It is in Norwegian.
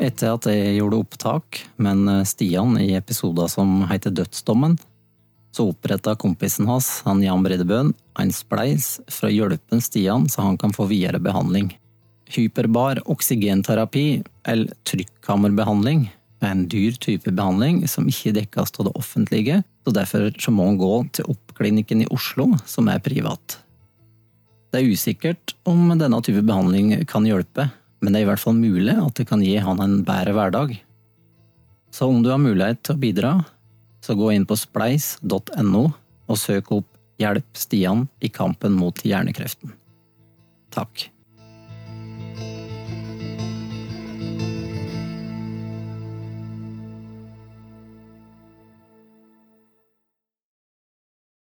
Etter at jeg gjorde opptak med en Stian i episoder som heter Dødsdommen, så oppretta kompisen hans, han Jan Bredebøen, en spleis for å hjelpe Stian så han kan få videre behandling. Hyperbar oksygenterapi, eller trykkammerbehandling, er en dyr type behandling som ikke dekkes av det offentlige, så derfor så må han gå til Oppklinikken i Oslo, som er privat. Det er usikkert om denne type behandling kan hjelpe, men det er i hvert fall mulig at det kan gi han en bedre hverdag. Så om du har mulighet til å bidra, så gå inn på spleis.no og søk opp Hjelp Stian i kampen mot hjernekreften. Takk.